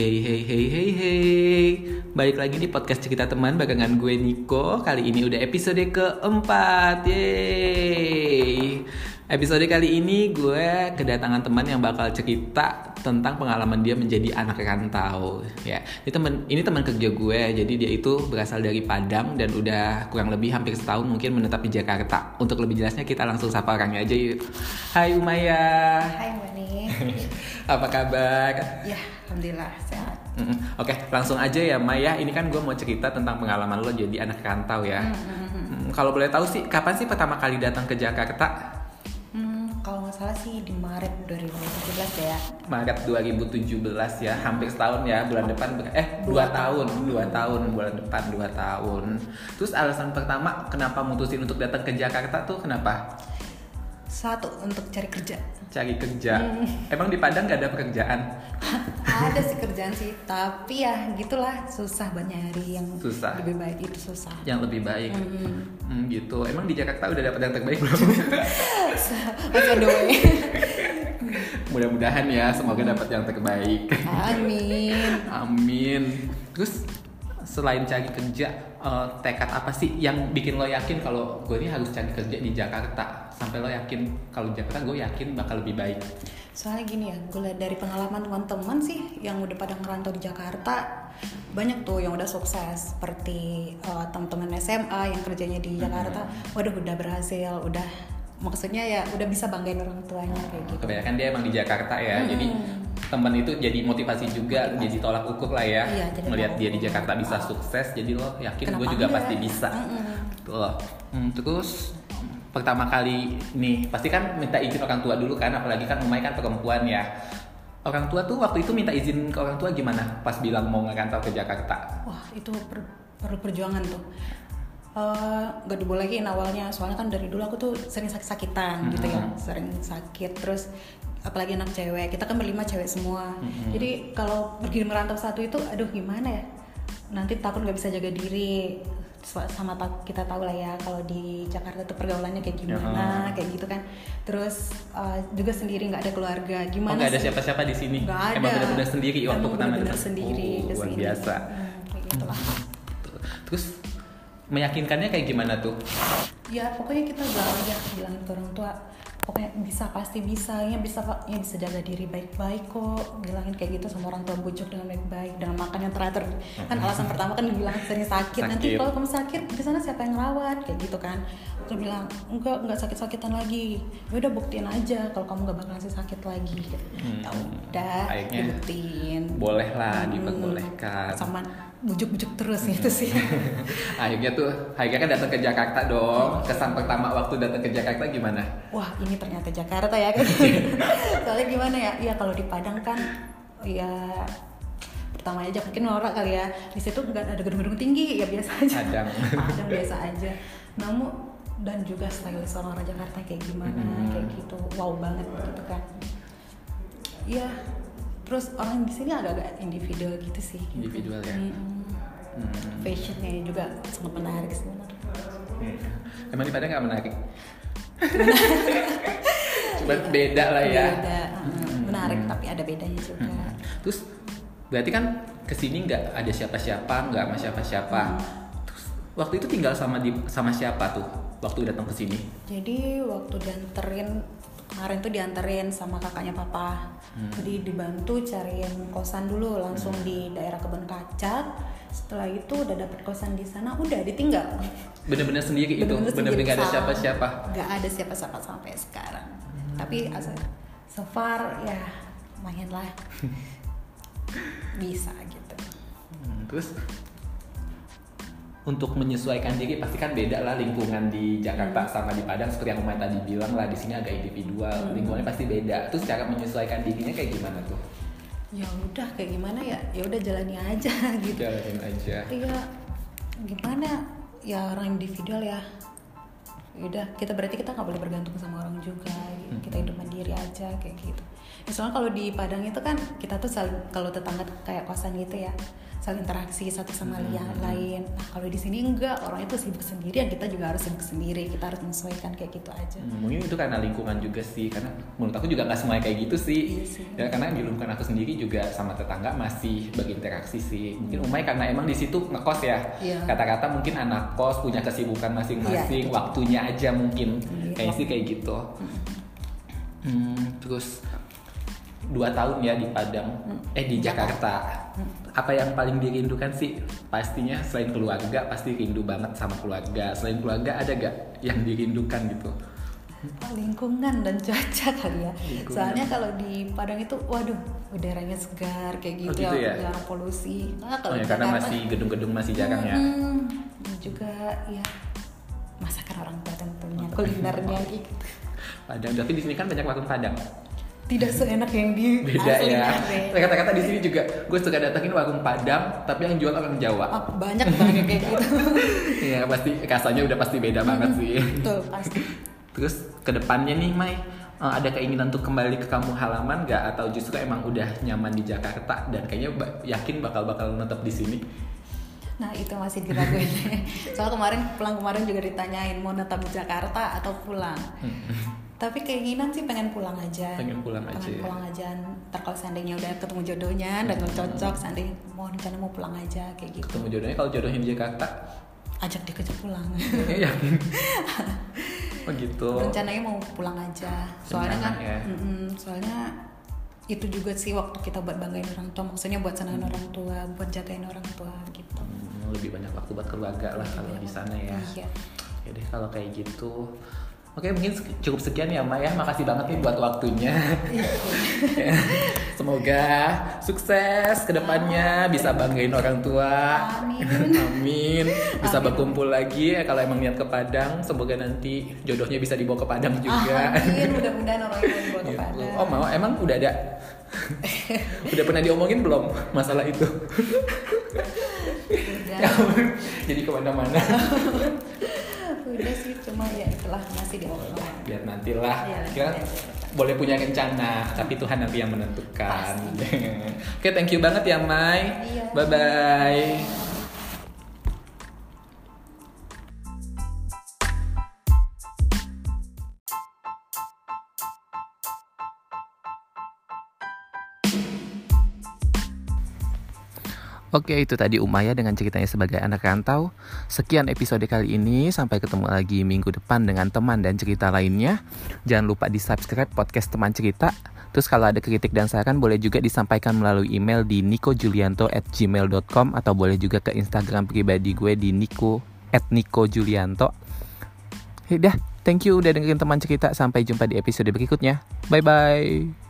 Hey hey hey hey hey. Balik lagi di podcast cerita teman bagangan gue Niko. Kali ini udah episode keempat. Yeay Episode kali ini gue kedatangan teman yang bakal cerita tentang pengalaman dia menjadi anak rantau ya ini teman ini teman kerja gue jadi dia itu berasal dari Padang dan udah kurang lebih hampir setahun mungkin menetap di Jakarta untuk lebih jelasnya kita langsung sapa orangnya aja yuk Hai Umaya Hai Mani. apa kabar ya, alhamdulillah sehat. Oke, langsung aja ya Maya. Ini kan gue mau cerita tentang pengalaman lo jadi anak rantau ya. Mm, Kalau boleh tahu sih, kapan sih pertama kali datang ke Jakarta? Hmm, kalau nggak salah sih di Maret 2017 ya. Maret 2017 ya, hampir setahun ya. Bulan depan, ber- eh dua tahun, dua tahun bulan depan dua tahun. Terus alasan pertama kenapa mutusin untuk datang ke Jakarta tuh kenapa? Satu untuk cari kerja. Cari kerja. Emang di Padang gak ada pekerjaan? Ada sih kerjaan sih, tapi ya gitulah susah buat nyari yang Susah. lebih baik itu susah. Yang lebih baik. Hmm. Hmm, gitu. Emang di Jakarta udah dapat yang terbaik belum? Masih on the way. Mudah-mudahan ya, semoga dapat yang terbaik. Amin. Amin. Terus selain cari kerja, eh, tekad apa sih yang bikin lo yakin kalau gue ini harus cari kerja di Jakarta? Sampai lo yakin kalau di Jakarta gue yakin bakal lebih baik. Soalnya gini ya, gue lihat dari pengalaman teman-teman sih yang udah pada ngerantau di Jakarta banyak tuh yang udah sukses seperti uh, teman-teman SMA yang kerjanya di Jakarta, waduh udah berhasil, udah maksudnya ya udah bisa banggain orang tuanya kayak gitu. Kebanyakan dia emang di Jakarta ya, jadi temen itu jadi motivasi juga, jadi tolak ukur lah ya. Iya, jadi Melihat dia di. Jakarta bisa sukses, jadi lo yakin gue juga enggak? pasti bisa. Mm-mm. Tuh. Hmm, terus pertama kali nih pasti kan minta izin orang tua dulu kan, apalagi kan Umay kan perempuan ya. Orang tua tuh waktu itu minta izin ke orang tua gimana? Pas bilang mau ngerantau ke Jakarta. Wah itu per- perlu perjuangan tuh. Eh, nggak dibolehin awalnya. Soalnya kan dari dulu aku tuh sering sakit-sakitan gitu ya. Sering sakit. Terus apalagi anak cewek. Kita kan berlima cewek semua. Jadi kalau pergi merantau satu itu aduh gimana ya? Nanti takut nggak bisa jaga diri. Sama kita tahu lah ya kalau di Jakarta tuh pergaulannya kayak gimana kayak gitu kan. Terus eh, juga sendiri nggak ada keluarga. Oh gimana nggak ada sih? siapa-siapa di sini? Nggak ada. Emang benar-benar sendiri waktu pertama sendiri Oh, luar biasa. Hmm, kayak gitu lah. Meyakinkannya kayak gimana tuh? ya pokoknya kita bilang aja bilangin ke orang tua pokoknya bisa pasti bisa. Ya bisa ya bisa jaga diri baik-baik kok. Bilangin kayak gitu sama orang tua bujuk dengan baik-baik dengan makan yang teratur. Kan alasan pertama kan dibilang sering sakit, nanti Sakit. kalau kamu sakit di sana siapa yang ngerawat? Kayak gitu kan. Aku bilang enggak enggak sakit-sakitan lagi. Ya udah buktiin aja kalau kamu gak bakalan sakit lagi. Hmm. ya udah Akhirnya dibuktiin. Boleh lah, Hmm, diperbolehkan. sama bujuk-bujuk terus gitu sih. Akhirnya tuh, akhirnya kan datang ke Jakarta dong. Kesan pertama waktu datang ke Jakarta gimana? wah ini ternyata Jakarta ya soalnya gimana ya ya kalau di Padang kan ya pertama aja mungkin norak kali ya di situ nggak ada gedung-gedung tinggi ya biasa aja Padang. Padang biasa aja namun dan juga stylish orang-orang Jakarta kayak gimana Hmm. kayak gitu wow banget gitu kan ya terus orang di sini agak-agak individual gitu sih Individual ya? Mm-mm. Hmm. fashionnya juga sangat menarik sebenarnya Emang di Padang nggak menarik? Cuma beda lah ya. beda uh, menarik tapi ada bedanya juga Hmm. Terus berarti kan ke sini nggak ada siapa-siapa, nggak sama siapa-siapa. Terus waktu itu tinggal sama di sama siapa tuh? Waktu datang ke sini? Jadi waktu dianterin kemarin tuh dianterin sama kakaknya papa. Jadi dibantu cariin kosan dulu langsung di daerah kebun kacang. Setelah itu udah dapet kosan di sana, udah ditinggal. Bener-bener sendiri itu, bener-bener nggak ada siapa-siapa. Nggak ada siapa-siapa sampai sekarang. Tapi asal so far ya lumayan lah. Bisa gitu. Hmm, Terus untuk menyesuaikan diri pasti kan beda lah lingkungan di Jakarta sama di Padang seperti yang Umay tadi bilang lah di sini agak individual lingkungannya pasti beda terus cara menyesuaikan dirinya kayak gimana tuh Ya udah kayak gimana ya? Ya udah jalani aja gitu. jalanin aja Iya, gimana ya orang individual ya. Udah, kita berarti kita nggak boleh bergantung sama orang juga. Kita hidup mandiri aja kayak gitu. Ya, soalnya kalau di Padang itu kan kita tuh saling kalau tetangga kayak kosan gitu ya, saling interaksi satu sama Hmm. yang lain nah kalau di sini enggak orang itu sibuk sendirian kita juga harus sibuk sendiri kita harus menyesuaikan kayak gitu aja Hmm, mungkin itu karena lingkungan juga sih karena menurut aku juga nggak semuanya kayak gitu sih Iya sih. ya karena di lingkungan aku sendiri juga sama tetangga masih berinteraksi sih mungkin Umay karena emang di situ ngekos ya Iya. kata-kata mungkin anak kos punya kesibukan masing-masing itu. waktunya aja mungkin Iya. kayaknya sih kayak gitu Hmm, terus dua tahun ya di Padang. Eh di Jakarta. Apa yang paling dirindukan sih? Pastinya selain keluarga pasti rindu banget sama keluarga. Selain keluarga ada gak yang dirindukan gitu? Lingkungan dan cuaca kali ya. Lingkungan. soalnya kalau di Padang itu waduh udaranya segar kayak gitu, Oh, gitu ya? jarang polusi. Nah, Oh kalau ya, di karena Jakarta- masih gedung-gedung masih jarang ya. Mm-mm. Dan juga ya masakan orang tua tentunya kulinernya gitu. Padang, tapi di sini kan banyak warung Padang. Tidak seenak yang di Beda ya. Kata-kata di sini juga, gue suka datengin warung Padang, tapi yang jual orang Jawa. Ah, banyak banget kayak gitu Iya pasti rasanya udah pasti beda banget sih. betul pasti Terus ke depannya nih Mai, eh, ada keinginan untuk kembali ke kampung halaman gak? Atau justru emang udah nyaman di Jakarta dan kayaknya yakin bakal bakal netap di sini? nah itu masih diraguin soal kemarin pulang kemarin juga ditanyain mau netap di Jakarta atau pulang tapi keinginan sih pengen pulang aja Pengen pulang aja pengen ya. pulang aja ntar kalau seandainya udah ketemu jodohnya dan cocok seandainya mau rencana mau pulang aja kayak gitu Ketemu jodohnya kalau jodohnya di Jakarta, ajak dia kerja pulang yakin? oh gitu. rencananya mau pulang aja soalnya kan ya. mm-mm, soalnya itu juga sih waktu kita buat banggain orang tua maksudnya buat senangin orang tua buat jagain orang tua gitu Hmm, lebih banyak waktu buat keluarga lah kalau di sana ya. iya Ya deh kalau kayak gitu. Oke mungkin cukup sekian ya Maya. Makasih banget nih buat waktunya. Semoga sukses ke depannya bisa banggain orang tua. Amin. Amin. Bisa Amin. berkumpul lagi ya kalau emang niat ke Padang. Semoga nanti jodohnya bisa dibawa ke Padang juga. Amin mudah-mudahan orang yang mau ke Gitu. Padang Oh mau emang udah ada udah pernah diomongin belum masalah itu jadi ke mana-mana udah sih cuma ya itulah masih di Allah biar nantilah. Iya, kita boleh punya rencana tapi Tuhan nanti yang menentukan. Oke thank you banget ya Mai. Iya. bye bye Oke itu tadi Umaya dengan ceritanya sebagai anak rantau. Sekian episode kali ini. Sampai ketemu lagi minggu depan dengan teman dan cerita lainnya. Jangan lupa di subscribe podcast teman cerita. Terus kalau ada kritik dan saran boleh juga disampaikan melalui email di nikojulianto at gmail.com Atau boleh juga ke Instagram pribadi gue di niko at nikojulianto. Udah, thank you udah dengerin teman cerita. Sampai jumpa di episode berikutnya. Bye-bye